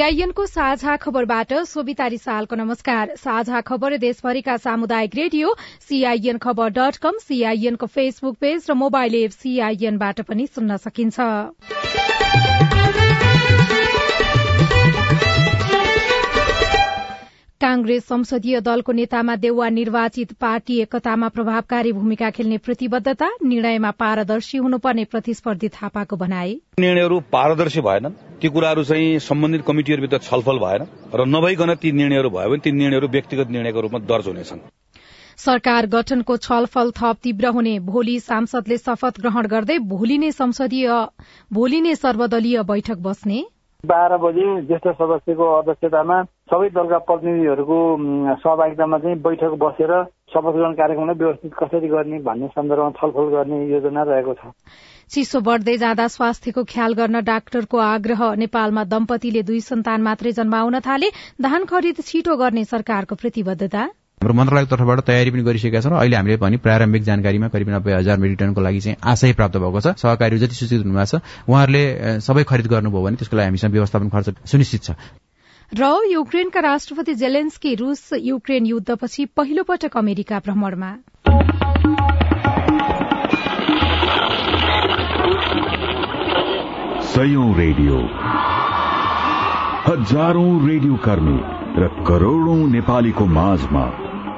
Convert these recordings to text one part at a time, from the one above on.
सीआईएनको साझा खबरबाट सोभिता रिसालको नमस्कार। साझा खबर देशभरिका सामुदायिक रेडियो सीआईएन खबर डट कम सीआईएनको फेसबुक पेज र मोबाइल एप सीआईएनबाट पनि सुन्न सकिन्छ। कांग्रेस संसदीय दलको नेतामा देउवा निर्वाचित पार्टी एकतामा प्रभावकारी भूमिका खेल्ने प्रतिबद्धता निर्णयमा पारदर्शी हुनुपर्ने प्रतिस्पर्धी थापाको भनाए निर्णयहरू पारदर्शी भएनन्। ती कुराहरू चाहिँ सम्बन्धित कमिटीहरूभित्र छलफल भएन र नभइकन ती निर्णयहरू भयो भने ती निर्णयहरू व्यक्तिगत निर्णयको रूपमा दर्ज हुनेछन्। सरकार गठनको छलफल थप तीव्र हुने भोलि सांसदले शपथ ग्रहण गर्दै भोलि नै संसदीय भोलि नै सर्वदलीय बैठक बस्ने। बाह्र बजे ज्येष्ठ सदस्यको अध्यक्षतामा सबै दलका प्रतिनिधिहरूको सहभागितामा चाहिँ बैठक बसेर शपथ ग्रहण कार्यक्रमलाई व्यवस्थित कसरी गर्ने भन्ने सन्दर्भमा छलफल गर्ने योजना रहेको छ। चिसो बढ्दै जाँदा स्वास्थ्यको ख्याल गर्न डाक्टरको आग्रह। नेपालमा दम्पतिले दुई सन्तान मात्रै जन्माउन थाले। धान खरिद छिटो गर्ने सरकारको प्रतिबद्धता। हाम्रो मन्त्रालयको तर्फबाट तयारी पनि गरिसकेका छौँ र अहिले हामीले पनि प्रारम्भिक जानकारीमा करिब नब्बे हजार मेट्रिक टनको लागि चाहिँ आशय प्राप्त भएको छ। सहकारी जति सूचित हुनुभएको छ उहाँहरूले सबै खरिद गर्नुभयो भने त्यसको लागि हामीसँग व्यवस्थापन खर्च सुनिश्चित छ। र युक्रेनका राष्ट्रपति जेलेन्स्की रूस युक्रेन युद्धपछि पहिलो पटक अमेरिका भ्रमणमा। सयौं रेडियो। हजारौं रेडियो कर्मी र करोड़ौं नेपालीको माझमा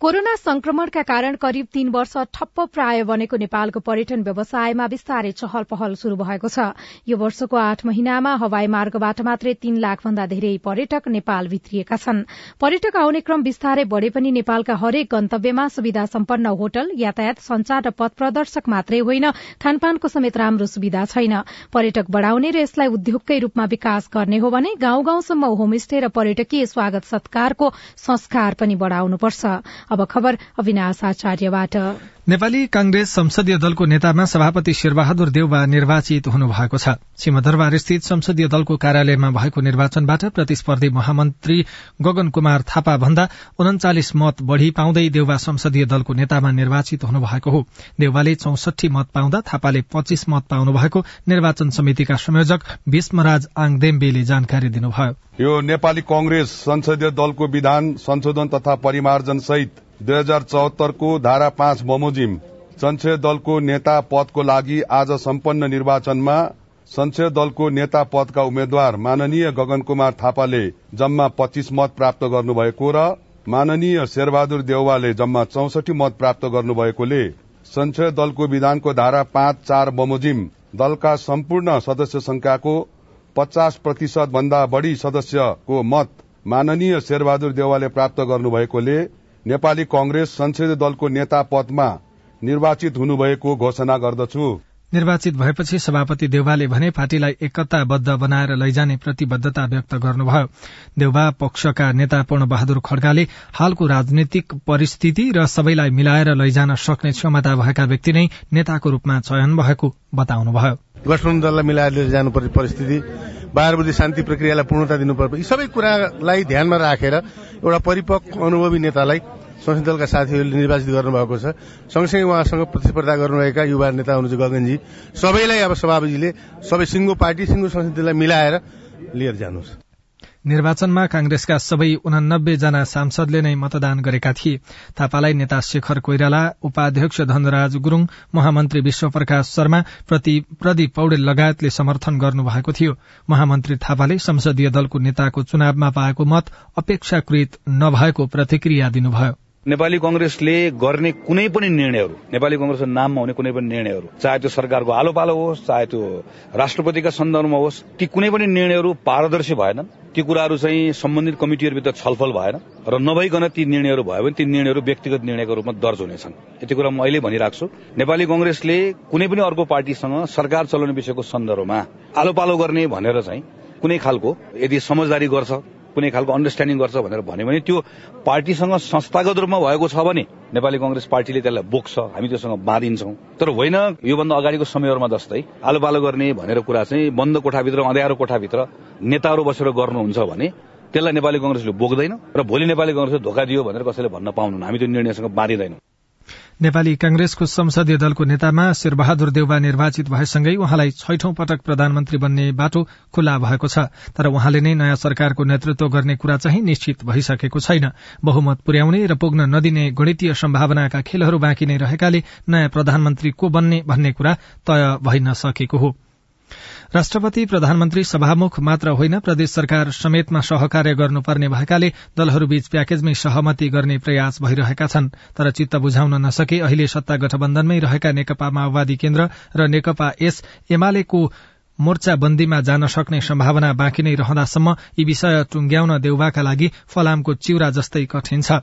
कोरोना संक्रमणका कारण करिब तीन वर्ष ठप्प प्राय बनेको नेपालको पर्यटन व्यवसायमा विस्तारै चहल पहल शुरू भएको छ। यो वर्षको आठ महिनामा हवाई मार्गबाट मात्रै तीन लाख भन्दा धेरै पर्यटक नेपाल भित्रिएका छन्। पर्यटक आउने क्रम विस्तारै बढ़े पनि नेपालका हरेक गन्तव्यमा सुविधा सम्पन्न होटल यातायात संचार र पथ प्रदर्शक मात्रै होइन खानपानको समेत राम्रो सुविधा छैन। पर्यटक बढ़ाउने र यसलाई उद्योगकै रूपमा विकास गर्ने हो भने गाउँ गाउँसम्म होमस्टे र पर्यटकीय स्वागत सत्कारको संस्कार पनि बढ़ाउनुपर्छ। अब खबर अविनाश आचार्यबाट। नेपाली कांग्रेस संसदीय दलको नेतामा सभापति शेरबहादुर देउबा निर्वाचित हुनुभएको छ। सिंहदरबार स्थित संसदीय दलको कार्यालयमा भएको निर्वाचनबाट प्रतिस्पर्धी महामन्त्री गगन कुमार थापा भन्दा उन्चालिस मत बढ़ी पाउँदै देउबा संसदीय दलको नेतामा निर्वाचित हुनुभएको हो। देउबाले चौसठी मत पाउँदा थापाले पच्चीस मत पाउनु भएको निर्वाचन समितिका संयोजक भीष्मराज आङदेम्बेले जानकारी दिनुभयो। यो नेपाली कंग्रेस संसदीय दलको विधान संशोधन तथा परिमार्जन सहित दुई हजार चौहत्तरको धारा पाँच बमोजिम संसदीय दलको नेता पदको लागि आज सम्पन्न निर्वाचनमा संसदीय दलको नेता पदका उम्मेद्वार माननीय गगन कुमार थापाले जम्मा पच्चीस मत प्राप्त गर्नुभएको र माननीय शेरबहादुर देउवाले जम्मा चौसठी मत प्राप्त गर्नुभएकोले संसदीय दलको विधानको धारा पाँच चार बमोजिम दलका सम्पूर्ण सदस्य संख्याको पचास प्रतिशत भन्दा बढ़ी सदस्यको मत माननीय शेरबहादुर देवालले प्राप्त गर्नुभएकोले नेपाली कंग्रेस संसदीय दलको नेता पदमा निर्वाचित हुनुभएको घोषणा गर्दछु। निर्वाचित भएपछि सभापति देउवाले भने पार्टीलाई एकताबद्ध बनाएर लैजाने प्रतिबद्धता व्यक्त गर्नुभयो। देउवा पक्षका नेता पूर्ण बहादुर खड्गाले हालको राजनीतिक परिस्थिति र सबैलाई मिलाएर लैजान सक्ने क्षमता भएका व्यक्ति नै नेताको रूपमा चयन भएको बताउनुभयो। गठबन्धन दललाई मिलाएर लिएर जानुपर्ने परिस्थिति बाह्र बजी शान्ति प्रक्रियालाई पूर्णता दिनुपर्छ। यी सबै कुरालाई ध्यानमा राखेर एउटा परिपक्व अनुभवी नेतालाई संसदीय दलका साथीहरूले निर्वाचित गर्नुभएको छ। सँगसँगै उहाँसँग प्रतिस्पर्धा गर्नुभएका युवा नेता हुनुहुन्छ गगनजी। सबैलाई अब सभापतिले सबै सिङ्गो पार्टी सिङ्गो संसदीय दललाई मिलाएर लिएर जानुहोस्। निर्वाचनमा कांग्रेसका सबै उनानब्बे जना सांसदले नै मतदान गरेका थिए। थापालाई नेता शेखर कोइराला उपाध्यक्ष धनराज गुरूङ महामन्त्री विश्वप्रकाश शर्मा प्रदीप पौडेल लगायतले समर्थन गर्नुभएको थियो। महामन्त्री थापाले संसदीय दलको नेताको चुनावमा पाएको मत अपेक्षाकृत नभएको प्रतिक्रिया दिनुभयो। नेपाली कंग्रेसले गर्ने कुनै पनि निर्णयहरू नेपाली कंग्रेसको नाममा हुने कुनै पनि निर्णयहरू चाहे त्यो सरकारको आलो पालो होस् चाहे त्यो राष्ट्रपतिका सन्दर्भमा होस् ती कुनै पनि निर्णयहरू पारदर्शी भएनन्। ती कुराहरू चाहिँ सम्बन्धित कमिटीहरूभित्र छलफल भएन र नभइकन ती निर्णयहरू भयो भने ती निर्णयहरू व्यक्तिगत निर्णयको रूपमा दर्ज हुनेछन्। यति कुरा म अहिले भनिरहेको छु नेपाली कंग्रेसले कुनै पनि अर्को पार्टीसँग सरकार चलाउने विषयको सन्दर्भमा आलो गर्ने भनेर चाहिँ कुनै खालको यदि समझदारी गर्छ कुनै खालको अन्डरस्ट्यान्डिङ गर्छ भनेर भन्यो भने त्यो पार्टीसँग संस्थागत रूपमा भएको छ भने नेपाली कंग्रेस पार्टीले त्यसलाई बोक्छ हामी त्योसँग बाँधिन्छौँ। तर होइन योभन्दा अगाडिको समयहरूमा जस्तै आलो पालो गर्ने भनेर कुरा चाहिँ बन्द कोठाभित्र अँध्यारो कोठाभित्र नेताहरू बसेर गर्नुहुन्छ भने त्यसलाई नेपाली कंग्रेसले बोक्दैन र भोलि नेपाली कंग्रेसले धोका दियो भनेर कसैले भन्न पाउनुहुन्न। हामी त्यो निर्णयसँग बाँधिँदैनौँ। नेपाली कांग्रेसको संसदीय दलको नेतामा शेरबहादुर देउबा निर्वाचित भएसँगै उहाँलाई छैठौं पटक प्रधानमन्त्री बन्ने बाटो खुल्ला भएको छ। तर उहाँले नै नयाँ सरकारको नेतृत्व गर्ने कुरा चाहिँ निश्चित भइसकेको छैन। बहुमत पुर्याउने र पुग्न नदिने गणितीय सम्भावनाका खेलहरू बाँकी नै रहेकाले नयाँ प्रधानमन्त्री को बन्ने भन्ने कुरा तय भइ नसकेको हो। राष्ट्रपति प्रधानमन्त्री सभामुख मात्र होइन प्रदेश सरकार समेतमा सहकार्य गर्नुपर्ने भएकाले दलहरूबीच प्याकेजमै सहमति गर्ने प्रयास भइरहेका छन्। तर चित्त बुझाउन नसके अहिले सत्ता गठबन्धनमै रहेका नेकपा माओवादी केन्द्र र नेकपा एस एमालेको मोर्चाबन्दीमा जान सक्ने सम्भावना बाँकी नै रहँदासम्म यी विषय टुंग्याउन देउबाका लागि फलामको चिउरा जस्तै कठिन छ।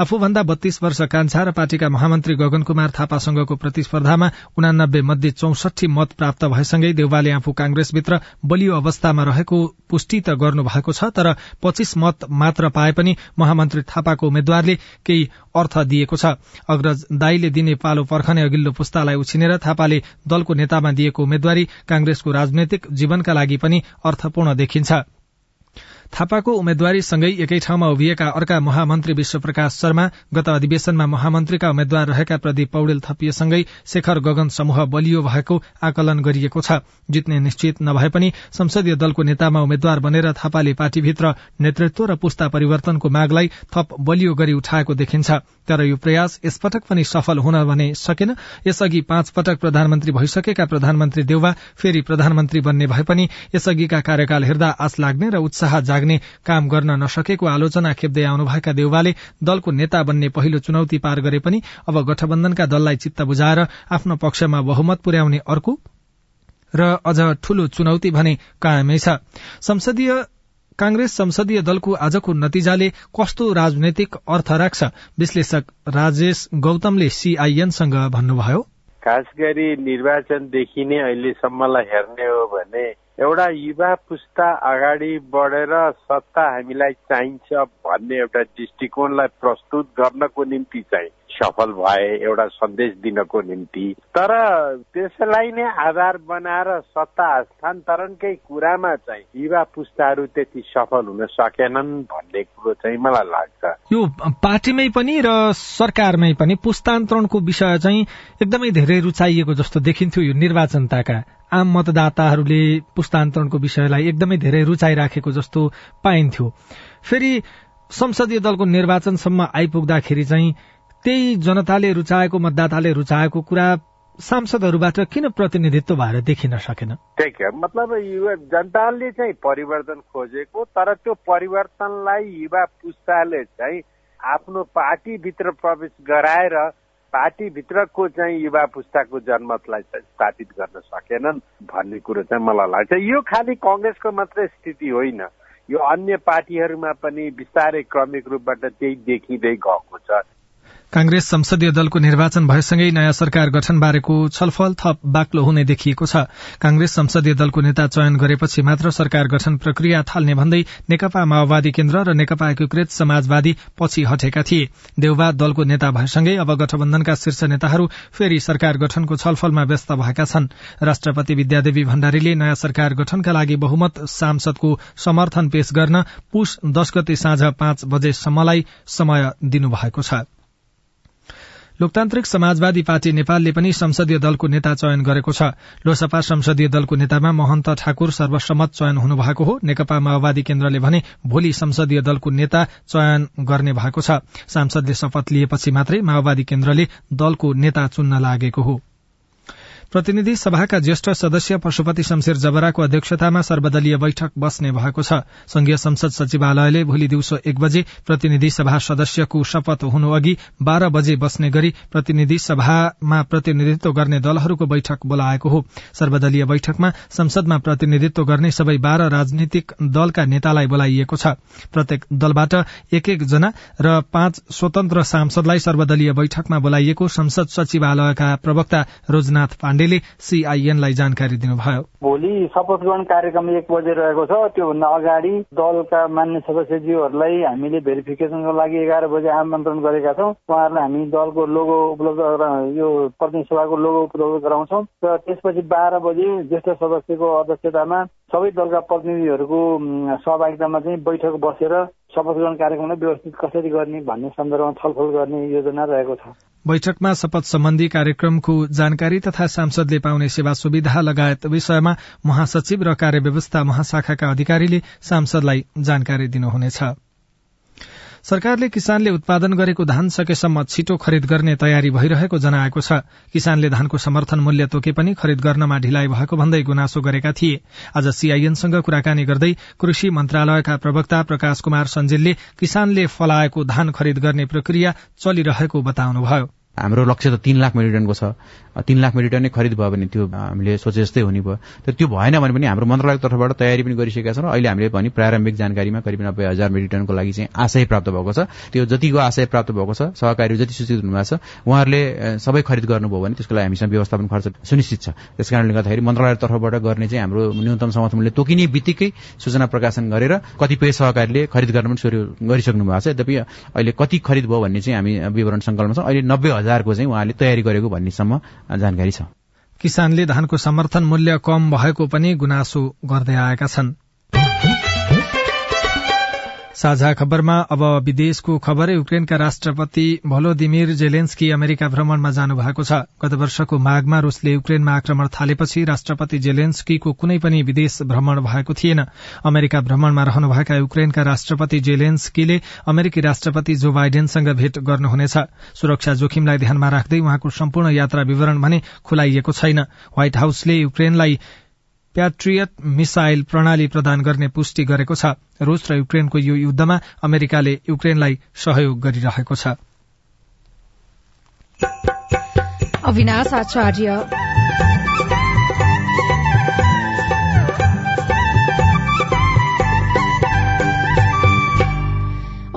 आफूभन्दा बत्तीस वर्ष कान्छा र पार्टीका महामन्त्री गगन कुमार थापासँगको प्रतिस्पर्धामा उनानब्बे मध्ये चौसठी मत प्राप्त भएसँगै देउबाले आफू कांग्रेसभित्र बलियो अवस्थामा रहेको पुष्टि त गर्नु भएको छ तर पच्चीस मत मात्र पाए पनि महामन्त्री थापाको उम्मेद्वारले केही अर्थ दिएको छ। अग्रज दाईले दिने पालो पर्खने अघिल्लो पुस्तालाई उछिनेर थापाले दलको नेतामा दिएको उम्मेद्वारी कांग्रेसको राजनैतिक जीवनका लागि पनि अर्थपूर्ण देखिन्छ। थापाको उम्मेद्वारीसँगै एकै ठाउँमा उभिएका अर्का महामन्त्री विश्वप्रकाश शर्मा गत अधिवेशनमा महामन्त्रीका उम्मेद्वार रहेका प्रदीप पौडेल थपिएसँगै शेखर गगन समूह बलियो भएको आकलन गरिएको छ। जित्ने निश्चित नभए पनि संसदीय दलको नेतामा उम्मेद्वार बनेर थापाले पार्टीभित्र नेतृत्व र पुस्ता परिवर्तनको मागलाई थप बलियो गरी उठाएको देखिन्छ। तर यो प्रयास यसपटक पनि सफल हुन भने सकेन। यसअघि पाँच पटक प्रधानमन्त्री भइसकेका प्रधानमन्त्री देउवा फेरि प्रधानमन्त्री बन्ने भए पनि यसअघिका कार्यकाल हेर्दा आश लाग्ने र उत्साह जाग्ने काम गर्न नसकेको आलोचना खेप्दै आउनुभएका देउवाले दलको नेता बन्ने पहिलो चुनौती पार गरे पनि अब गठबन्धनका दललाई चित्त बुझाएर आफ्नो पक्षमा बहुमत पुर्याउने अर्को र अझ ठूलो चुनौती भने कायमै छ। संसदीय कांग्रेस संसदीय दलको आजको नतिजाले कस्तो राजनैतिक अर्थ राख्छ? विश्लेषक राजेश गौतमले सीआईएनसँग भन्नुभयो। खास गरी निर्वाचनदेखि नै अहिलेसम्मलाई हेर्ने हो भने एउटा युवा पुस्ता अगाडि बढेर सत्ता हामीलाई चाहिन्छ भन्ने एउटा दृष्टिकोणलाई प्रस्तुत गर्नको निम्ति चाहिँ सफल भए एउटा सन्देश दिनको निम्ति। तर त्यसलाई नै आधार बनाएर सत्ता हस्तान्तरणकै कुरामा चाहिँ युवा पुस्ताहरू त्यति सफल हुन सकेनन् भन्ने कुरो चाहिँ मलाई लाग्छ। यो पार्टीमै पनि र सरकारमै पनि पुस्तान्तरणको विषय चाहिँ एकदमै धेरै रुचाइएको जस्तो देखिन्थ्यो यो निर्वाचनताका। आम मतदाताहरूले पुस्तान्तरणको विषयलाई एकदमै धेरै रुचाइराखेको जस्तो पाइन्थ्यो। फेरि संसदीय दलको निर्वाचनसम्म आइपुग्दाखेरि चाहिँ त्यही जनताले रुचाएको मतदाताले रुचाएको कुरा सांसदहरूबाट किन प्रतिनिधित्व भएर देखिन सकेन? त्यही मतलब युवा जनताले चाहिँ परिवर्तन खोजेको तर त्यो परिवर्तनलाई युवा पुस्ताले चाहिँ आफ्नो पार्टीभित्र प्रवेश गराएर पार्टीभित्रको चाहिँ युवा पुस्ताको जनमतलाई स्थापित गर्न सकेनन् भन्ने कुरो चाहिँ मलाई लाग्छ। यो खालि कङ्ग्रेसको मात्रै स्थिति होइन। यो अन्य पार्टीहरूमा पनि बिस्तारै क्रमिक रूपबाट त्यही देखिँदै गएको छ। कांग्रेस संसदीय दलको निर्वाचन भएसँगै नयाँ सरकार गठन बारेको छलफल थप बाक्लो हुने देखिएको छ। कांग्रेस संसदीय दलको नेता चयन गरेपछि मात्र सरकार गठन प्रक्रिया थाल्ने भन्दै नेकपा माओवादी केन्द्र र नेकपा एकीकृत समाजवादी पछि हटेका थिए। देउबा दलको नेता भएसँगै अब गठबन्धनका शीर्ष नेताहरू फेरि सरकार गठनको छलफलमा व्यस्त भएका छन्। राष्ट्रपति विद्यादेवी भण्डारीले नयाँ सरकार गठनका लागि बहुमत सांसदको समर्थन पेश गर्न पुष दश गते साँझ पाँच बजेसम्मलाई समय दिनुभएको छ। लोकतान्त्रिक समाजवादी पार्टी नेपालले पनि संसदीय दलको नेता चयन गरेको छ। लोसपा संसदीय दलको नेतामा महन्त ठाकुर सर्वसम्मत चयन हुनुभएको हो। नेकपा माओवादी केन्द्रले भने भोलि संसदीय दलको नेता चयन गर्ने भएको छ। सांसदले शपथ लिएपछि मात्रै माओवादी केन्द्रले दलको नेता चुन्न लागेको हो। प्रतिनिधि सभाका ज्येष्ठ सदस्य पशुपति शमशेर जबराको अध्यक्षतामा सर्वदलीय बैठक बस्ने भएको छ। संघीय संसद सचिवालयले भोलि दिउँसो एक बजे प्रतिनिधि सभा सदस्यको शपथ हुनु अघि बाह्र बजे बस्ने गरी प्रतिनिधि सभामा प्रतिनिधित्व गर्ने दलहरूको बैठक बोलाएको हो। सर्वदलीय बैठकमा संसदमा प्रतिनिधित्व गर्ने सबै बाह्र राजनीतिक दलका नेतालाई बोलाइएको छ। प्रत्येक दलबाट एक एक जना र पाँच स्वतन्त्र सांसदलाई सर्वदलीय बैठकमा बोलाइएको संसद सचिवालयका प्रवक्ता रोजनाथ पाण्डेले सीआईएनलाई जानकारी दिनुभयो। भोलि शपथ ग्रहण कार्यक्रम एक बजे रहेको छ। त्योभन्दा अगाडि दलका मान्य सदस्यज्यूहरूलाई हामीले भेरिफिकेसनको लागि एघार बजे आमन्त्रण गरेका छौँ। उहाँहरूलाई हामी दलको लोगो उपलब्ध यो प्रतिनिधि सभाको लोगो उपलब्ध गराउँछौँ र त्यसपछि बाह्र बजे ज्येष्ठ सदस्यको अध्यक्षतामा सबै दलका प्रतिनिधिहरूको सहभागितामा चाहिँ बैठक बसेर शपथ ग्रहण कार्यक्रमलाई व्यवस्थित कसरी गर्ने भन्ने सन्दर्भमा छलफल गर्ने योजना रहेको छ। बैठकमा शपथ सम्बन्धी कार्यक्रमको जानकारी तथा सांसदले पाउने सेवा सुविधा लगायत विषयमा महासचिव र कार्यव्यवस्था महाशाखाका अधिकारीले सांसदलाई जानकारी दिनुहुनेछ। सरकारले किसानले उत्पादन गरेको धान सकेसम्म छिटो खरिद गर्ने तयारी भइरहेको जनाएको छ। किसानले धानको समर्थन मूल्य तोके पनि खरिद गर्नमा ढिलाइ भएको भन्दै गुनासो गरेका थिए। आज सीआईएनसँग कुराकानी गर्दै कृषि मन्त्रालयका प्रवक्ता प्रकाश कुमार सञ्जेलले किसानले फलाएको धान खरिद गर्ने प्रक्रिया चलिरहेको बताउनुभयो। हाम्रो लक्ष्य त तीन लाख मेट्रिक टनको छ। तीन लाख मेट्रिक टन नै खरिद भयो भने त्यो हामीले सोचे जस्तै हुने भयो। तर त्यो भएन भने पनि हाम्रो मन्त्रालयको तर्फबाट तयारी पनि गरिसकेका छौँ। अहिले हामीले भने प्रारम्भिक जानकारीमा करिब नब्बे हजार मेट्रिक टनको लागि चाहिँ आशय प्राप्त भएको छ। त्यो जतिको आशय प्राप्त भएको छ सहकारी जति सूचित हुनुभएको छ उहाँहरूले सबै खरिद गर्नुभयो भने त्यसको लागि हामीसँग व्यवस्थापन खर्च सुनिश्चित छ। त्यस कारणले गर्दाखेरि मन्त्रालय तर्फबाट गर्ने चाहिँ हाम्रो न्यूनतम समर्थन मूल्य तोकिने बित्तिकै सूचना प्रकाशन गरेर कतिपय सहकारीले खरिद गर्न पनि सुरु गरिसक्नु भएको छ। यद्यपि अहिले कति खरिद भयो भन्ने चाहिँ हामी विवरण सङ्कलनमा छौँ। अहिले नब्बे हजारको चाहिँ उहाँले तयारी गरेको भन्नेसम्म जानकारी छ। किसानले धानको समर्थन मूल्य कम भएको पनि गुनासो गर्दै आएका छन्। साझा खबरमा अब विदेशको खबर युक्रेनका राष्ट्रपति भोलोदिमिर जेलेन्स्की अमेरिका भ्रमणमा जानु भएको छ। गत वर्षको माघमा रूसले युक्रेनमा आक्रमण थालेपछि राष्ट्रपति जेलेन्स्कीको कुनै पनि विदेश भ्रमण भएको थिएन। अमेरिका भ्रमणमा रहनुभएका युक्रेनका राष्ट्रपति जेलेन्स्कीले अमेरिकी राष्ट्रपति जो बाइडेनसँग भेट गर्नुहुनेछ। सुरक्षा जोखिमलाई ध्यानमा राख्दै उहाँको सम्पूर्ण यात्रा विवरण भने खुलाइएको छैन। व्हाइट हाउसले युक्रेनलाई प्याट्रियट मिसाइल प्रणाली प्रदान गर्ने पुष्टि गरेको छ। रूस र युक्रेनको यो युद्धमा अमेरिकाले युक्रेनलाई सहयोग गरिरहेको छ।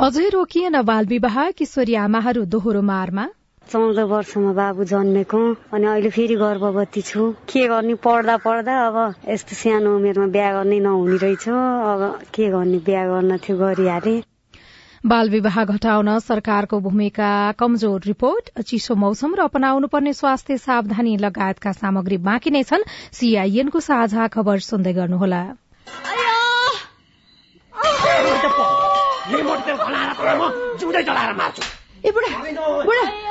अझै रोकिएन बाल विवाह किशोरी आमाहरू दोहोरो मारमा। चौध वर्षमा बाबु जन्मेको अनि अहिले फेरि गर्भवती छु। के गर्ने? पढ्दा पढ्दा अब यस्तो सानो उमेरमा बिहा गर्ने नहुने रहेछ। अब के गर्ने? बिहा गर्न थियो गरिहाले। बाल विवाह घटाउन सरकारको भूमिका कमजोर रिपोर्ट। चिसो मौसम र अपनाउनु पर्ने स्वास्थ्य सावधानी लगायतका सामग्री बाँकी नै छन्। सीआईएनको साझा खबर सुन्दै गर्नुहोला। ए बुढा बुढा।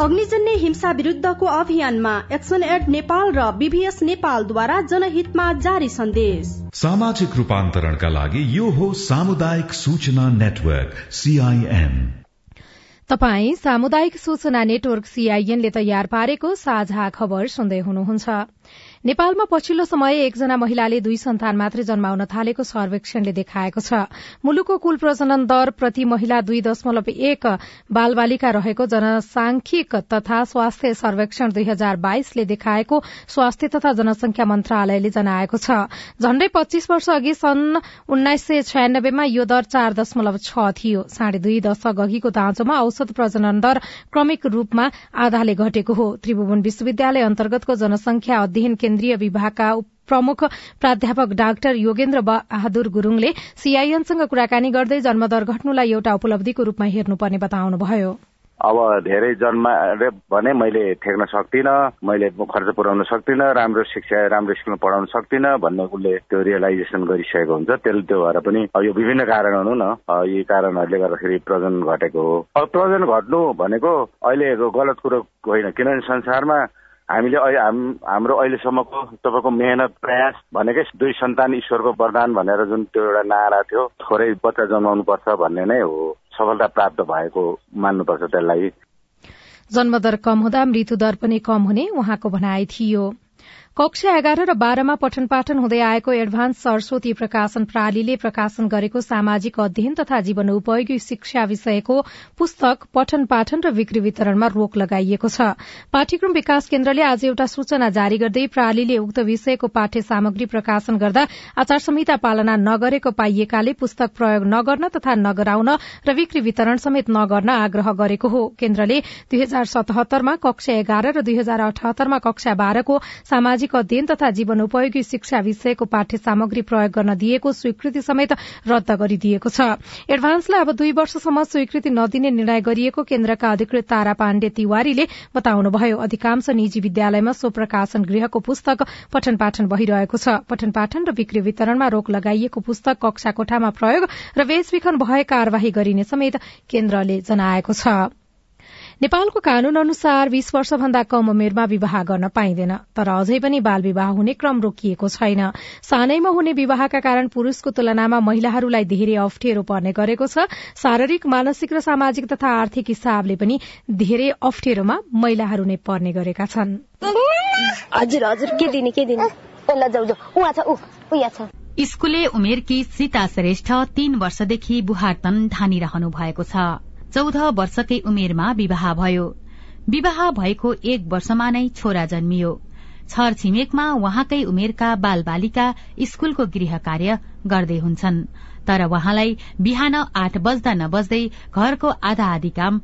अग्निजन्य हिंसा विरुद्धको अभियानमा एक्सन एड नेपाल र बीभीएस नेपालद्वारा जनहितमा जारी सन्देश। सामाजिक रूपान्तरणका लागि यो हो सामुदायिक सूचना नेटवर्क सीआईएन तपाई सामुदायिक सूचना नेटवर्क सीआईएनले तयार पारेको साझा खबर सुन्दै हुनुहुन्छ। नेपालमा पछिल्लो समय एकजना महिलाले दुई सन्तान मात्रै जन्माउन थालेको सर्वेक्षणले देखाएको छ। मुलुकको कुल प्रजनन दर प्रति महिला दुई दशमलव एक बालबालिका रहेको जनसांख्यिक तथा स्वास्थ्य सर्वेक्षण दुई हजार बाइसले देखाएको स्वास्थ्य तथा जनसंख्या मन्त्रालयले जनाएको छ। झण्डै पच्चीस वर्ष अघि सन् उन्नाइस सय छयानब्बेमा यो दर चार दशमलव छ थियो। साढे दुई दशक अघिको दाँजोमा औसत प्रजनन दर क्रमिक रूपमा आधाले घटेको हो। त्रिभुवन विश्वविद्यालय अन्तर्गतको जनसंख्या अध्ययन केन्द्रीय विभागका प्रमुख प्राध्यापक डाक्टर योगेन्द्र बहादुर गुरूङले सीआईएनसँग कुराकानी गर्दै जन्मदर घट्नुलाई एउटा उपलब्धिको रूपमा हेर्नुपर्ने बताउनुभयो। अब धेरै जन्मा भने मैले ठेक्न सक्दिनँ मैले खर्च पुर्याउन सक्दिनँ राम्रो शिक्षा राम्रो स्कुलमा पढाउन सक्दिनँ भन्ने उसले त्यो रियलाइजेसन गरिसकेको हुन्छ। त्यसले त्यो भएर पनि यो विभिन्न कारण हुनु न। यी कारणहरूले गर्दाखेरि प्रजन घटेको हो। प्रजन घट्नु भनेको अहिले गलत कुरो होइन। किनभने संसारमा हामीले अहिले हाम्रो अहिलेसम्मको तपाईँको मेहनत प्रयास भनेकै दुई सन्तान ईश्वरको वरदान भनेर जुन त्यो एउटा नारा थियो थोरै बच्चा जन्माउनु पर्छ भन्ने नै हो। सफलता प्राप्त भएको मान्नुपर्छ त्यसलाई। जन्मदर कम हुँदा मृत्युदर पनि कम हुने उहाँको भनाइ थियो। कक्षा एघार र बाह्रमा पठन पाठन हुँदै आएको एडभान्स सरस्वती प्रकाशन प्रणालीले प्रकाशन गरेको सामाजिक अध्ययन तथा जीवन उपयोगी शिक्षा विषयको पुस्तक पठन पाठन र बिक्री वितरणमा रोक लगाइएको छ। पाठ्यक्रम विकास केन्द्रले आज एउटा सूचना जारी गर्दै प्रणालीले उक्त विषयको पाठ्य सामग्री प्रकाशन गर्दा आचार संहिता पालना नगरेको पाइएकाले पुस्तक प्रयोग नगर्न तथा नगराउन र बिक्री वितरण समेत नगर्न आग्रह गरेको हो। केन्द्रले दुई हजार सतहत्तरमा कक्षा एघार र दुई हजार अठहत्तरमा कक्षा बाह्रको सामाजिक सामाजिक अध्ययन तथा जीवन उपयोगी शिक्षा विषयको पाठ्य सामग्री प्रयोग गर्न दिएको स्वीकृति समेत रद्द गरिदिएको छ। एडभान्सलाई अब दुई वर्षसम्म स्वीकृति नदिने निर्णय गरिएको केन्द्रका अधिकृत तारा पाण्डे तिवारीले बताउनुभयो। अधिकांश निजी विद्यालयमा सो प्रकाशन गृहको पुस्तक पठन पाठन भइरहेको छ। पठन पाठन र बिक्री वितरणमा रोक लगाइएको पुस्तक कक्षा कोठामा प्रयोग र बेचबिखन भए कार्यवाही गरिने समेत केन्द्रले जनाएको छ। नेपालको कानून अनुसार बीस वर्षभन्दा कम उमेरमा विवाह गर्न पाइँदैन तर अझै पनि बाल विवाह हुने क्रम रोकिएको छैन। सानैमा हुने विवाहका कारण पुरूषको तुलनामा महिलाहरूलाई धेरै अप्ठ्यारो पर्ने गरेको छ। शारीरिक मानसिक र सामाजिक तथा आर्थिक हिसाबले पनि धेरै अप्ठ्यारोमा महिलाहरू नै पर्ने गरेका छन्। स्कूले उमेरकी सीता श्रेष्ठ तीन वर्षदेखि बुहारतन धानिरहनु भएको छ। चौध वर्षकै उमेरमा विवाह भयो। विवाह भएको एक वर्षमा नै छोरा जन्मियो। छर छिमेकमा उहाँकै उमेरका बाल बालिका स्कूलको गृह कार्य गर्दै हुन्छन्। तर उहाँलाई बिहान आठ बज्दा नबज्दै घरको आधा आधी काम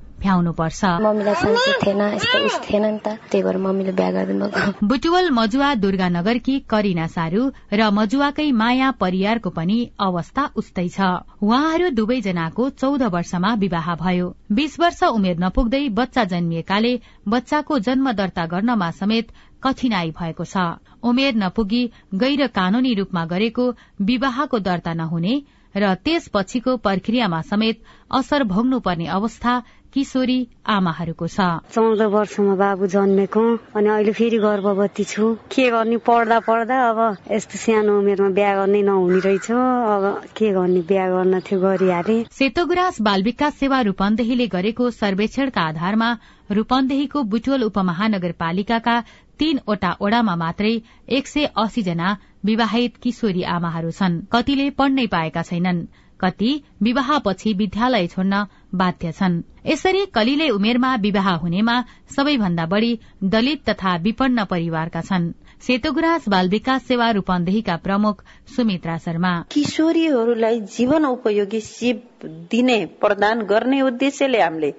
बुटुवल मजुवा दुर्गानगरकी करिना सारू र मजुवाकै माया परियारको पनि अवस्था उस्तै छ। उहाँहरू दुवैजनाको चौध वर्षमा विवाह भयो। बीस वर्ष उमेर नपुग्दै बच्चा जन्मिएकाले बच्चाको जन्म दर्ता गर्नमा समेत कठिनाई भएको छ। उमेर नपुगी गैर कानूनी रूपमा गरेको विवाहको दर्ता नहुने र त्यसपछिको प्रक्रियामा समेत असर भोग्नु पर्ने अवस्था किशोरी आमाहरूको छ। चौध वर्षमा बाबु जन्मेको अनि अहिले फेरि गर्भवती छु। के गर्ने? पढ्दा पढ्दा अब यस्तो सानो उमेरमा बिहा गर्ने नहुने रहेछ। अब के गर्ने? बिहा गर्न थियो गरिहाले। सेतोगुराँस बाल विकास सेवा रूपन्देहीले गरेको सर्वेक्षणका आधारमा रूपन्देहीको बुटोल उपमहानगरपालिकाका तीनवटा ओडामा मात्रै एक सय अस्सी जना विवाहित किशोरी आमाहरू छन्। कतिले पढ्नै पाएका छैनन्। कति विवाहपछि विद्यालय छोड्न बाध्य छन्। यसरी कलिले उमेरमा विवाह हुनेमा सबैभन्दा बढ़ी दलित तथा विपन्न परिवारका छन्। सेतोगुराँस बाल विकास सेवा रूपन्देहीका प्रमुख सुमित्रा शर्मा। किशोरीहरूलाई जीवन उपयोगी सिप दिने प्रदान गर्ने उद्देश्यले हामीले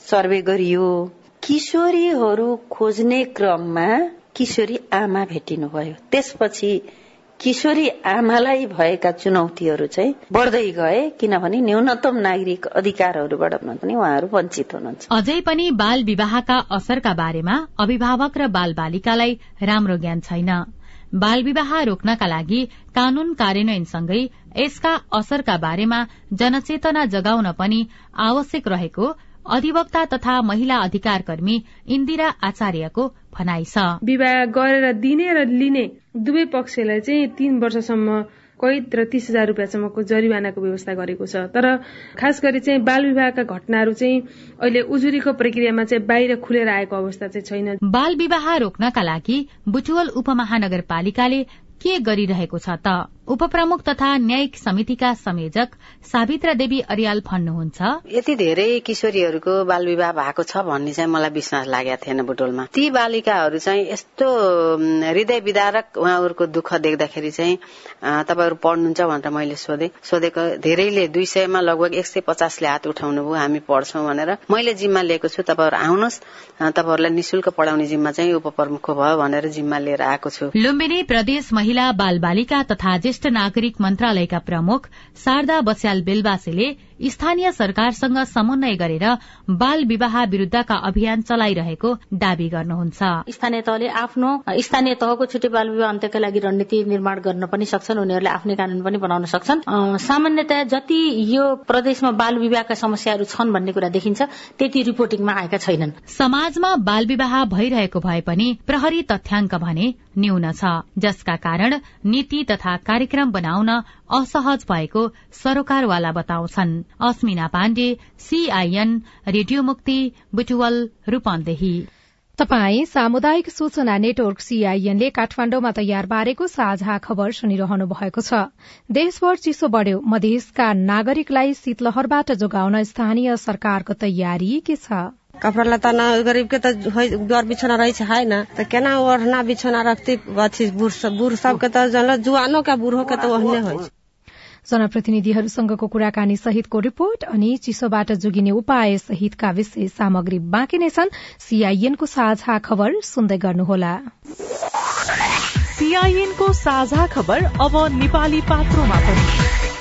सर्वे गरियो। किशोरीहरू खोज्ने क्रममा किशोरी आमा भेटिनुभयो। त्यसपछि किशोरी आमालाई भएका चुनौतीहरू चाहिँ बढ्दै गए किनभने न्यूनतम नागरिक अधिकारहरूबाट पनि उहाँहरू वञ्चित हुनुहुन्छ। अझै पनि बाल विवाहका असरका बारेमा अभिभावक र बाल बालिकालाई राम्रो ज्ञान छैन। बाल विवाह रोक्नका लागि कानून कार्यान्वयनसँगै यसका असरका बारेमा जनचेतना जगाउन पनि आवश्यक रहेको अधिवक्ता तथा महिला अधिकार कर्मी इन्दिरा आचार्यको भनाइ छ। विवाह गरेर दिने र लिने दुवै पक्षलाई चाहिँ तीन वर्षसम्म कैद र तीस हजार रुपियाँसम्मको जरिवानाको व्यवस्था गरेको छ। तर खास गरी चाहिँ बाल विवाहका घटनाहरू चाहिँ अहिले उजुरीको प्रक्रियामा चाहिँ बाहिर खुलेर आएको अवस्था चाहिँ छैन। बाल विवाह रोक्नका लागि बुटवल उपमहानगरपालिकाले के गरिरहेको छ त? उपप्रमुख तथा न्यायिक समितिका संयोजक सावित्रा देवी अरियाल भन्नुहुन्छ यति धेरै किशोरीहरूको बाल विवाह भएको छ भन्ने चाहिँ मलाई विश्वास लागेको थिएन बुटोलमा। ती बालिकाहरू चाहिँ यस्तो हृदय विदारक उहाँहरूको दुःख देख्दाखेरि चाहिँ तपाईँहरू पढ्नुहुन्छ भनेर मैले सोधेँ। सोधेको धेरैले दुई सयमा लगभग एक सय पचासले हात उठाउनु भयो हामी पढ्छौँ भनेर मैले जिम्मा लिएको छु। तपाईँहरू आउनुहोस् तपाईँहरूलाई निशुल्क पढाउने जिम्मा चाहिँ उपप्रमुख भयो भनेर जिम्मा लिएर आएको छु। लुम्बिनी प्रदेश महिला बाल बालिका तथा ज्येष्ठ नागरिक मन्त्रालयका प्रमुख शारदा बस्याल बेलबासीले स्थानीय सरकारसँग समन्वय गरेर बाल विवाह विरूद्धका अभियान चलाइरहेको दावी गर्नुहुन्छ। स्थानीय तहले आफ्नो स्थानीय तहको छुट्टी बाल विवाह अन्त्यका लागि रणनीति निर्माण गर्न पनि सक्छन् उनीहरूले आफ्नै कानून पनि बनाउन सक्छन्। सामान्यतया जति यो प्रदेशमा बाल विवाहका समस्याहरू छन् भन्ने कुरा देखिन्छ त्यति रिपोर्टिङमा आएका छैनन्। समाजमा बाल विवाह भइरहेको भए पनि प्रहरी तथ्याङ्क भने न्यून छ जसका कारण नीति तथा कार्यक्रम बनाउन असहज भएको सरोकारवाला बताउँछन्। अस्मिना पाण्डे सीआईएन रेडियो मुक्ति बुटुवल रूपन्देही। तपाई सामुदायिक सूचना नेटवर्क सीआईएनले काठमाण्डुमा तयार पारेको साझा खबर सुनिरहनु भएको छ। देशभर चिसो बढ़्यो। मधेसका नागरिकलाई शीतलहरबाट जोगाउन स्थानीय सरकारको तयारी के छ? कपड़ा लता ना गरीब के तो डर बिछौना रही है ना? तो केना ओढ़ना बिछौना रखती अथी बूढ़ सब बूढ़ सबके तो जन जुआनो के बूढ़ो के तो ओहने हो जनप्रतिनिधिहरूसँगको कुराकानी सहितको रिपोर्ट अनि चिसोबाट जोगिने उपाय सहितका विशेष सामग्री बाँकी नै छन्। सीआईएनको साझा खबर सुन्दै गर्नुहोला। सीआईएनको साझा खबर अब नेपाली पात्रोमा पनि।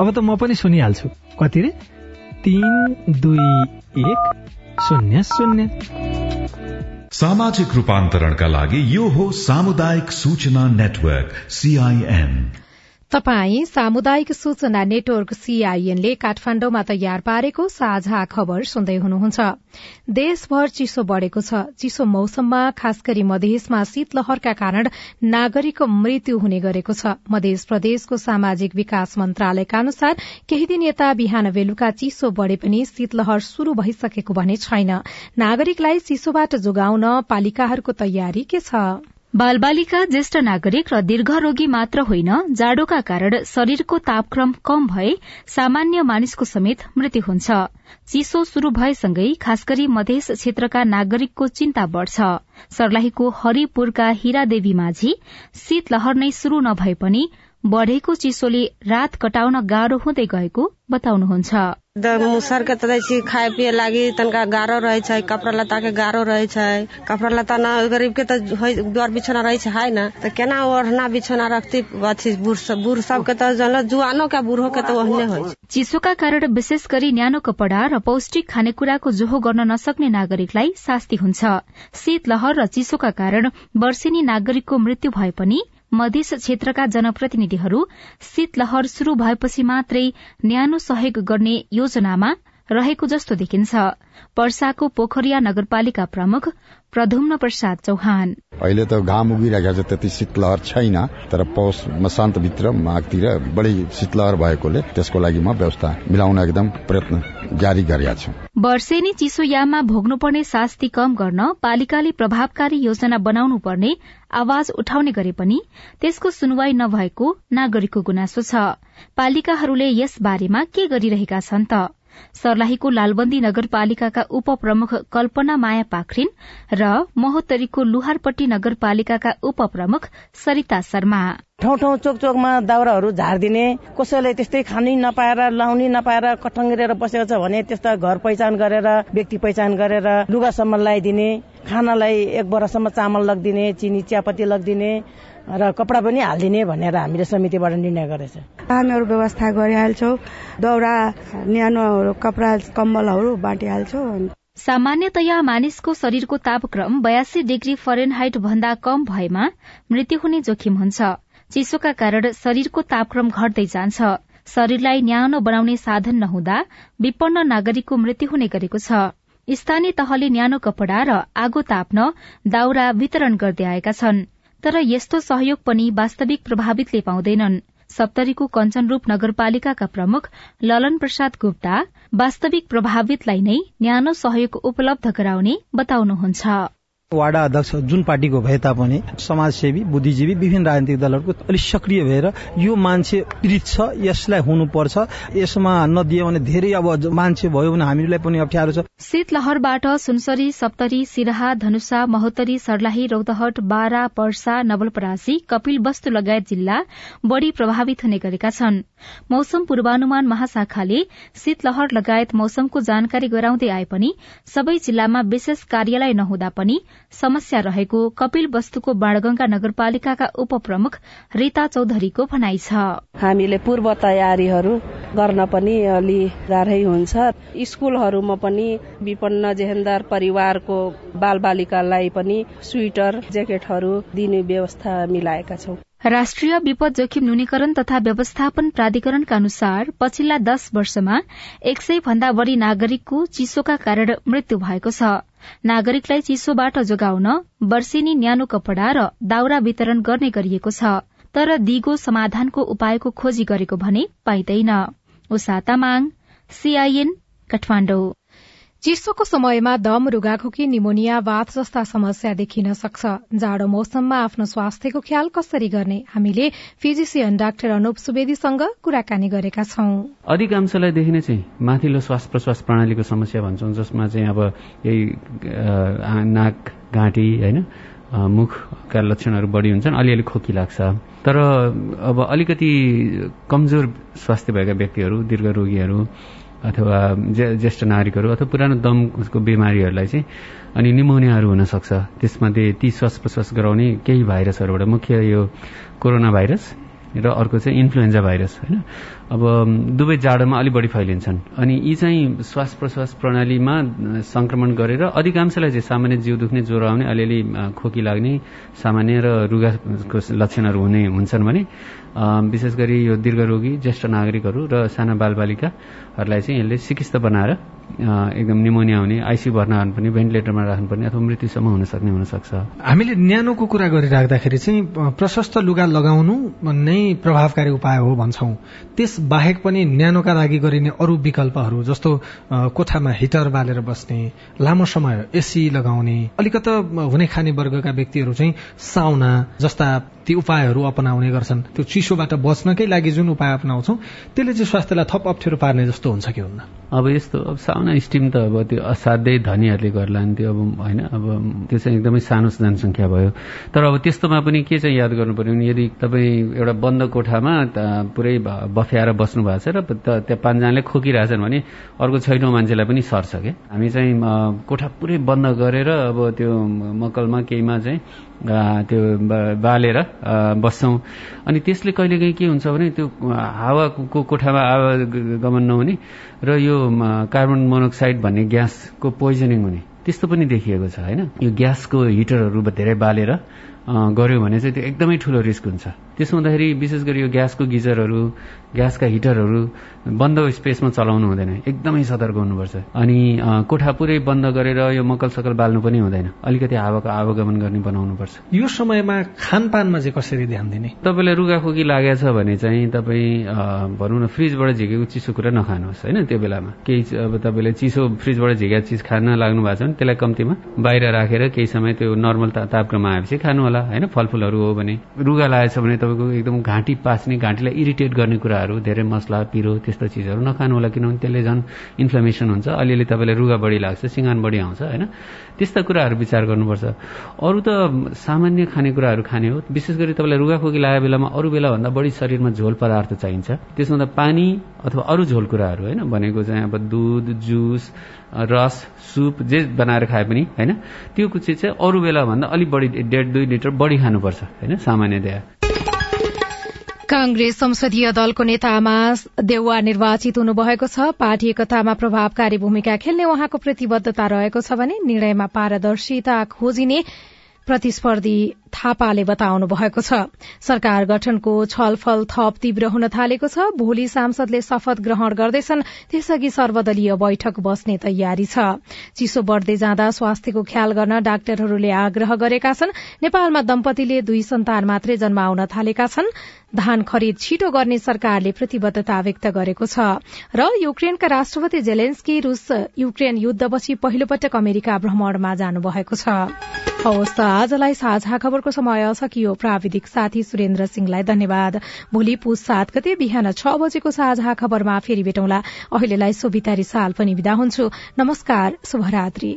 अब त म पनि सुनिहाल्छु। कति रे तीन दुई एक शून्य शून्य। सामाजिक रूपान्तरणका लागि यो हो सामुदायिक सूचना नेटवर्क सीआईएन तपाई सामुदायिक सूचना नेटवर्क सीआईएनले काठमाण्डुमा तयार पारेको साझा खबर सुन्दै हुनुहुन्छ। देशभर चिसो बढ़ेको छ। चिसो मौसममा खास गरी मधेसमा शीतलहरका कारण नागरिकको मृत्यु हुने गरेको छ। मध्य प्रदेशको सामाजिक विकास मन्त्रालयका अनुसार केही दिन यता बिहान बेलुका चिसो बढ़े पनि शीतलहर शुरू भइसकेको भने छैन। नागरिकलाई चिसोबाट जोगाउन पालिकाहरूको तयारी के छ? बालबालिका ज्येष्ठ नागरिक र दीर्घरोगी मात्र होइन जाडोका कारण शरीरको तापक्रम कम भए सामान्य मानिसको समेत मृत्यु हुन्छ। चिसो शुरू भएसँगै खास गरी मधेस क्षेत्रका नागरिकको चिन्ता बढ़छ। सर्लाहीको हरिपुरका हिरादेवी माझी शीतलहर नै शुरू नभए पनि बढ़ेको चिसोले रात कटाउन गाह्रो हुँदै गएको बताउनुहुन्छ। मुसर के तरह छी खाए पिए लागी तनका गारो रहे छै कपड़ा के गारो रहे छै। कपड़ा लत्ता ना गरीब के तो डर बिछौना रहे छै है ना। तो केना ओढ़ना बिछौना रखती अथी बूढ़ सब बूढ़ सब के तो जन जुआनो के बूढ़ो के तो ओहने हो चिसोका कारण विशेष गरी न्यानो कपड़ा र पौष्टिक खानेकुराको जोहो गर्न नसक्ने नागरिकलाई शास्ति हुन्छ। शीतलहर र चिसोका कारण वर्षेनी नागरिकको मृत्यु भए पनि मधेस क्षेत्रका जनप्रतिनिधिहरू शीतलहर शुरू भएपछि मात्रै न्यानो सहयोग गर्ने योजनामा रहेको जस्तो देखिन्छ। पर्साको पोखरिया नगरपालिका प्रमुख प्रधुम्न प्रसाद चौहान। अहिले त घाम उगिरहेको छ त्यति शीतलहर छैन तर पौष मसान्तभित्र माघतिर बढी शीतलहर भएकोले त्यसको लागि म व्यवस्था मिलाउन एकदम प्रयत्न जारी गरेका छौं। वर्षेनी चिसोयाममा भोग्नुपर्ने शास्ति कम गर्न पालिकाले प्रभावकारी योजना बनाउनु पर्ने आवाज उठाउने गरे पनि त्यसको सुनवाई नभएको नागरिकको गुनासो छ। पालिकाहरूले यस बारेमा के गरिरहेका छन् त? सर्लाहीको लालबन्दी नगरपालिकाका उपप्रमुख कल्पना माया पाखरिन र महोत्तरीको लुहारपट्टी नगरपालिकाका उपप्रमुख सरिता शर्मा। ठाउँ ठाउँ चोक चोकमा दाउराहरू झारिदिने कसैले त्यस्तै खानै नपाएर लाउनै नपाएर कठङ्ग्रेर बसेको छ भने त्यस्ता घर पहिचान गरेर व्यक्ति पहिचान गरेर लुगासम्म लगाइदिने खानालाई एक बरासम्म चामल लगिदिने चिनी चियापत्ती लगिदिने र कपडा पनि हालिदिने भनेर हामीले समितिबाट निर्णय गरेछ। हामीहरू व्यवस्था गरिहाल्छौँ दौरा न्यानो कपडा कम्बलहरू बाँटिहाल्छौँ। सामान्यतया मानिसको शरीरको तापक्रम बयासी डिग्री फरेनहाइट भन्दा कम भएमा मृत्यु हुने जोखिम हुन्छ। चिसोका कारण शरीरको तापक्रम घट्दै जान्छ। शरीरलाई न्यानो बनाउने साधन नहुँदा विपन्न नागरिकको मृत्यु हुने गरेको छ। स्थानीय तहले न्यानो कपड़ा र आगो ताप्न दाउरा वितरण गर्दै आएका छन्। तर यस्तो सहयोग पनि वास्तविक प्रभावितले पाउँदैनन्। सप्तरीको कञ्चनरूप नगरपालिकाका प्रमुख ललन प्रसाद गुप्ता वास्तविक प्रभावितलाई नै न्यानो सहयोग उपलब्ध गराउने बताउनुहुन्छ। वाडा अध्यक्ष जुन पार्टीको भए तापनि समाजसेवी बुद्धिजीवी विभिन्न राजनीतिक दलहरूको अलिक सक्रिय भएर यो मान्छे पीड़ित छ यसलाई हुनुपर्छ। यसमा नदियो भने धेरै अब मान्छे भयो भने हामीलाई पनि अप्ठ्यारो छ। शीतलहरबाट सुनसरी सप्तरी सिराहा धनुषा महोत्तरी सर्लाही रौतहट बारा पर्सा नवलपरासी कपिल वस्तु लगायत जिल्ला बढ़ी प्रभावित हुने गरेका छन्। मौसम पूर्वानुमान महाशाखाले शीतलहर लगायत मौसमको जानकारी गराउँदै आए पनि सबै जिल्लामा विशेष कार्यालय नहुँदा पनि समस्या रहेको कपिल वस्तुको बाणगंगा नगरपालिकाका उपप्रमुख रीता चौधरीको भनाइ छ। हामीले पूर्व तयारीहरू गर्न पनि अलि गाह्रै हुन्छ। स्कूलहरूमा पनि विपन्न जेहेन्दार परिवारको बालबालिकालाई पनि स्वेटर ज्याकेटहरू दिने व्यवस्था मिलाएका छौं। राष्ट्रिय विपद जोखिम न्यूनीकरण तथा व्यवस्थापन प्राधिकरणका अनुसार पछिल्ला दश वर्षमा एक सय भन्दा बढ़ी नागरिकको चिसोका कारण मृत्यु भएको छ। नागरिकलाई चिसोबाट जोगाउन वर्षेनी न्यानो कपड़ा र दाउरा वितरण गर्ने गरिएको छ तर दिगो समाधानको उपायको खोजी गरेको भने पाइँदैन। चिसोको समयमा दम रुगाखोकी निमोनिया वात जस्ता समस्या देखिन सक्छ। जाडो मौसममा आफ्नो स्वास्थ्यको ख्याल कसरी गर्ने? हामीले फिजिसियन डाक्टर अनुप सुवेदीसँग कुराकानी गरेका छौं। अधिकांशलाई देखिने चाहिँ माथिल्लो श्वास प्रश्वास प्रणालीको समस्या भन्छौँ जसमा चाहिँ अब यही नाक घाँटी होइन मुखका लक्षणहरू बढी हुन्छन् अलिअलि खोकी लाग्छ। तर अब अलिकति कमजोर स्वास्थ्य भएका व्यक्तिहरू दीर्घ रोगीहरू अथवा ज्येष्ठ नागरिकहरू अथवा पुरानो दमको बिमारीहरूलाई चाहिँ अनि निमोनियाहरू हुनसक्छ। त्यसमध्ये ती श्वास प्रश्वास गराउने केही भाइरसहरूबाट मुख्य यो कोरोना भाइरस र अर्को चाहिँ इन्फ्लुएन्जा भाइरस होइन? अब दुवै जाडोमा अलिक बढी फैलिन्छन्। अनि यी चाहिँ श्वास प्रश्वास प्रणालीमा संक्रमण गरेर अधिकांशलाई चाहिँ सामान्य जिउ दुख्ने ज्वरो आउने अलिअलि खोकी लाग्ने सामान्य र रुगाको लक्षणहरू हुने हुन्छन् भने विशेष गरी यो दीर्घरोगी ज्येष्ठ नागरिकहरू र साना बालबालिकाहरूलाई चाहिँ यसले चिकित्सा बनाएर एकदम निमोनिया हुने आइसियु भर्ना पनि भेन्टिलेटरमा राख्नुपर्ने अथवा मृत्युसम्म हुन सक्ने हुनसक्छ। हामीले न्यानोको कुरा गरिराख्दाखेरि चाहिँ प्रशस्त लुगा लगाउनु नै प्रभावकारी उपाय हो भन्छौं। त्यस बाहेक पनि न्यानोका लागि गरिने अरू विकल्पहरू जस्तो कोठामा हिटर बालेर बस्ने लामो समय एसी लगाउने अलिकता हुने खाने वर्गका व्यक्तिहरू चाहिँ साउना जस्ता ती उपायहरू अपनाउने गर्छन्। त्यो चिसोबाट बच्नकै लागि जुन उपाय अपनाउँछौ त्यसले चाहिँ स्वास्थ्यलाई थप अप्ठ्यारो पार्ने जस्तो हुन्छ कि हुन्न? अब यस्तो अब साउना स्टिम त अब त्यो असाध्यै धनीहरूले गर्ला नि त्यो अब होइन अब त्यो चाहिँ एकदमै सानो जनसङ्ख्या भयो। तर अब त्यस्तोमा पनि के चाहिँ याद गर्नु पर्यो भने यदि तपाईँ एउटा बन्द कोठामा पुरै बफ्याएर बस्नु भएको छ र त्यहाँ पाँचजनाले खोकिरहेछन् भने अर्को छैटौँ मान्छेलाई पनि सर्छ क्या हामी चाहिँ कोठा पुरै बन्द गरेर अब त्यो मकलमा केहीमा चाहिँ त्यो बालेर बस्छौँ। अनि त्यसले कहिलेकाहीँ के हुन्छ भने त्यो हावाको कोठामा आवागमन नहुने र यो कार्बन मोनोक्साइड भन्ने ग्यासको पोइजनिङ हुने। त्यस्तो पनि देखिएको छ होइन? यो ग्यासको हिटरहरू धेरै बालेर गर्यो भने चाहिँ त्यो एकदमै ठुलो रिस्क हुन्छ। त्यसो हुँदाखेरि विशेष गरी यो ग्यासको गिजरहरू ग्यासका हिटरहरू बन्द स्पेसमा चलाउनु हुँदैन। एकदमै सतर्क हुनुपर्छ। अनि कोठा पुरै बन्द गरेर यो मकल सकल बाल्नु पनि हुँदैन। अलिकति हावाको आवागमन गर्ने बनाउनुपर्छ। यो समयमा खानपानमा चाहिँ कसरी ध्यान दिने? तपाईँलाई रुगाखोकी लागेको छ भने चाहिँ तपाईँ भनौँ न फ्रिजबाट झिकेको चिसो कुरा नखानुहोस् होइन? त्यो बेलामा। केही अब तपाईँले चिसो फ्रिजबाट झिकेको चिज खान लाग्नु भएको छ भने त्यसलाई कम्तीमा बाहिर राखेर केही समय त्यो नर्मल तापक्रम आएपछि खानु होला होइन? फलफुलहरू हो भने। रुगा लागेको छ भने तपाईँको एकदम घाँटी पास्ने घाँटीलाई इरिटेट गर्ने कुराहरू धेरै मसला पिरो त्यस्तो चिजहरू नखानु होला किनभने त्यसले झन् इन्फ्लेमेसन हुन्छ। अलिअलि तपाईँलाई रुगा बढी लाग्छ सिँगान बढी आउँछ होइन? त्यस्ता कुराहरू विचार गर्नुपर्छ। अरू त सामान्य खानेकुराहरू खाने हो। विशेष गरी तपाईँलाई रुगाखोकी लागेको बेलामा अरू बेलाभन्दा बढी शरीरमा झोल पदार्थ चाहिन्छ। त्यसमा त पानी अथवा अरू झोल कुराहरू होइन? भनेको चाहिँ अब दुध जुस रस सुप जे बनाएर खाए पनि होइन? त्यो चिज चाहिँ अरू बेलाभन्दा अलिक बढी डेढ दुई लिटर बढी खानुपर्छ होइन? सामान्यतया कांग्रेस संसदीय दलको नेतामा देउवा निर्वाचित हुनुभएको छ। पार्टी एकतामा प्रभावकारी भूमिका खेल्ने उहाँको प्रतिबद्धता रहेको छ भने निर्णयमा पारदर्शिता खोजिने प्रतिस्पर्धी थापाले बताउनु भएको छ। सरकार गठनको छलफल थप तीव्र हुन थालेको छ। भोलि सांसदले शपथ ग्रहण गर्दैछन्। त्यसअघि सर्वदलीय बैठक बस्ने तयारी छ। चिसो बढ़दै जाँदा स्वास्थ्यको ख्याल गर्न डाक्टरहरूले आग्रह गरेका छन्। नेपालमा दम्पतिले दुई सन्तान मात्रै जन्माउन थालेका छन्। धान खरिद छिटो गर्ने सरकारले प्रतिबद्धता व्यक्त गरेको छ। र युक्रेनका राष्ट्रपति जेलेन्स्की रूस युक्रेन युद्धपछि पहिलो पटक अमेरिका भ्रमणमा जानुभएको छ। आजलाई साझा खबरको समय सकियो। प्राविधिक साथी सुरेन्द्र सिंहलाई धन्यवाद। भोलि पुस सात गते बिहान छ बजेको साझा खबरमा फेरि भेटौँला। अहिलेलाई सोभिता रिसाल पनि विदा हुन्छु। नमस्कार शुभरात्री।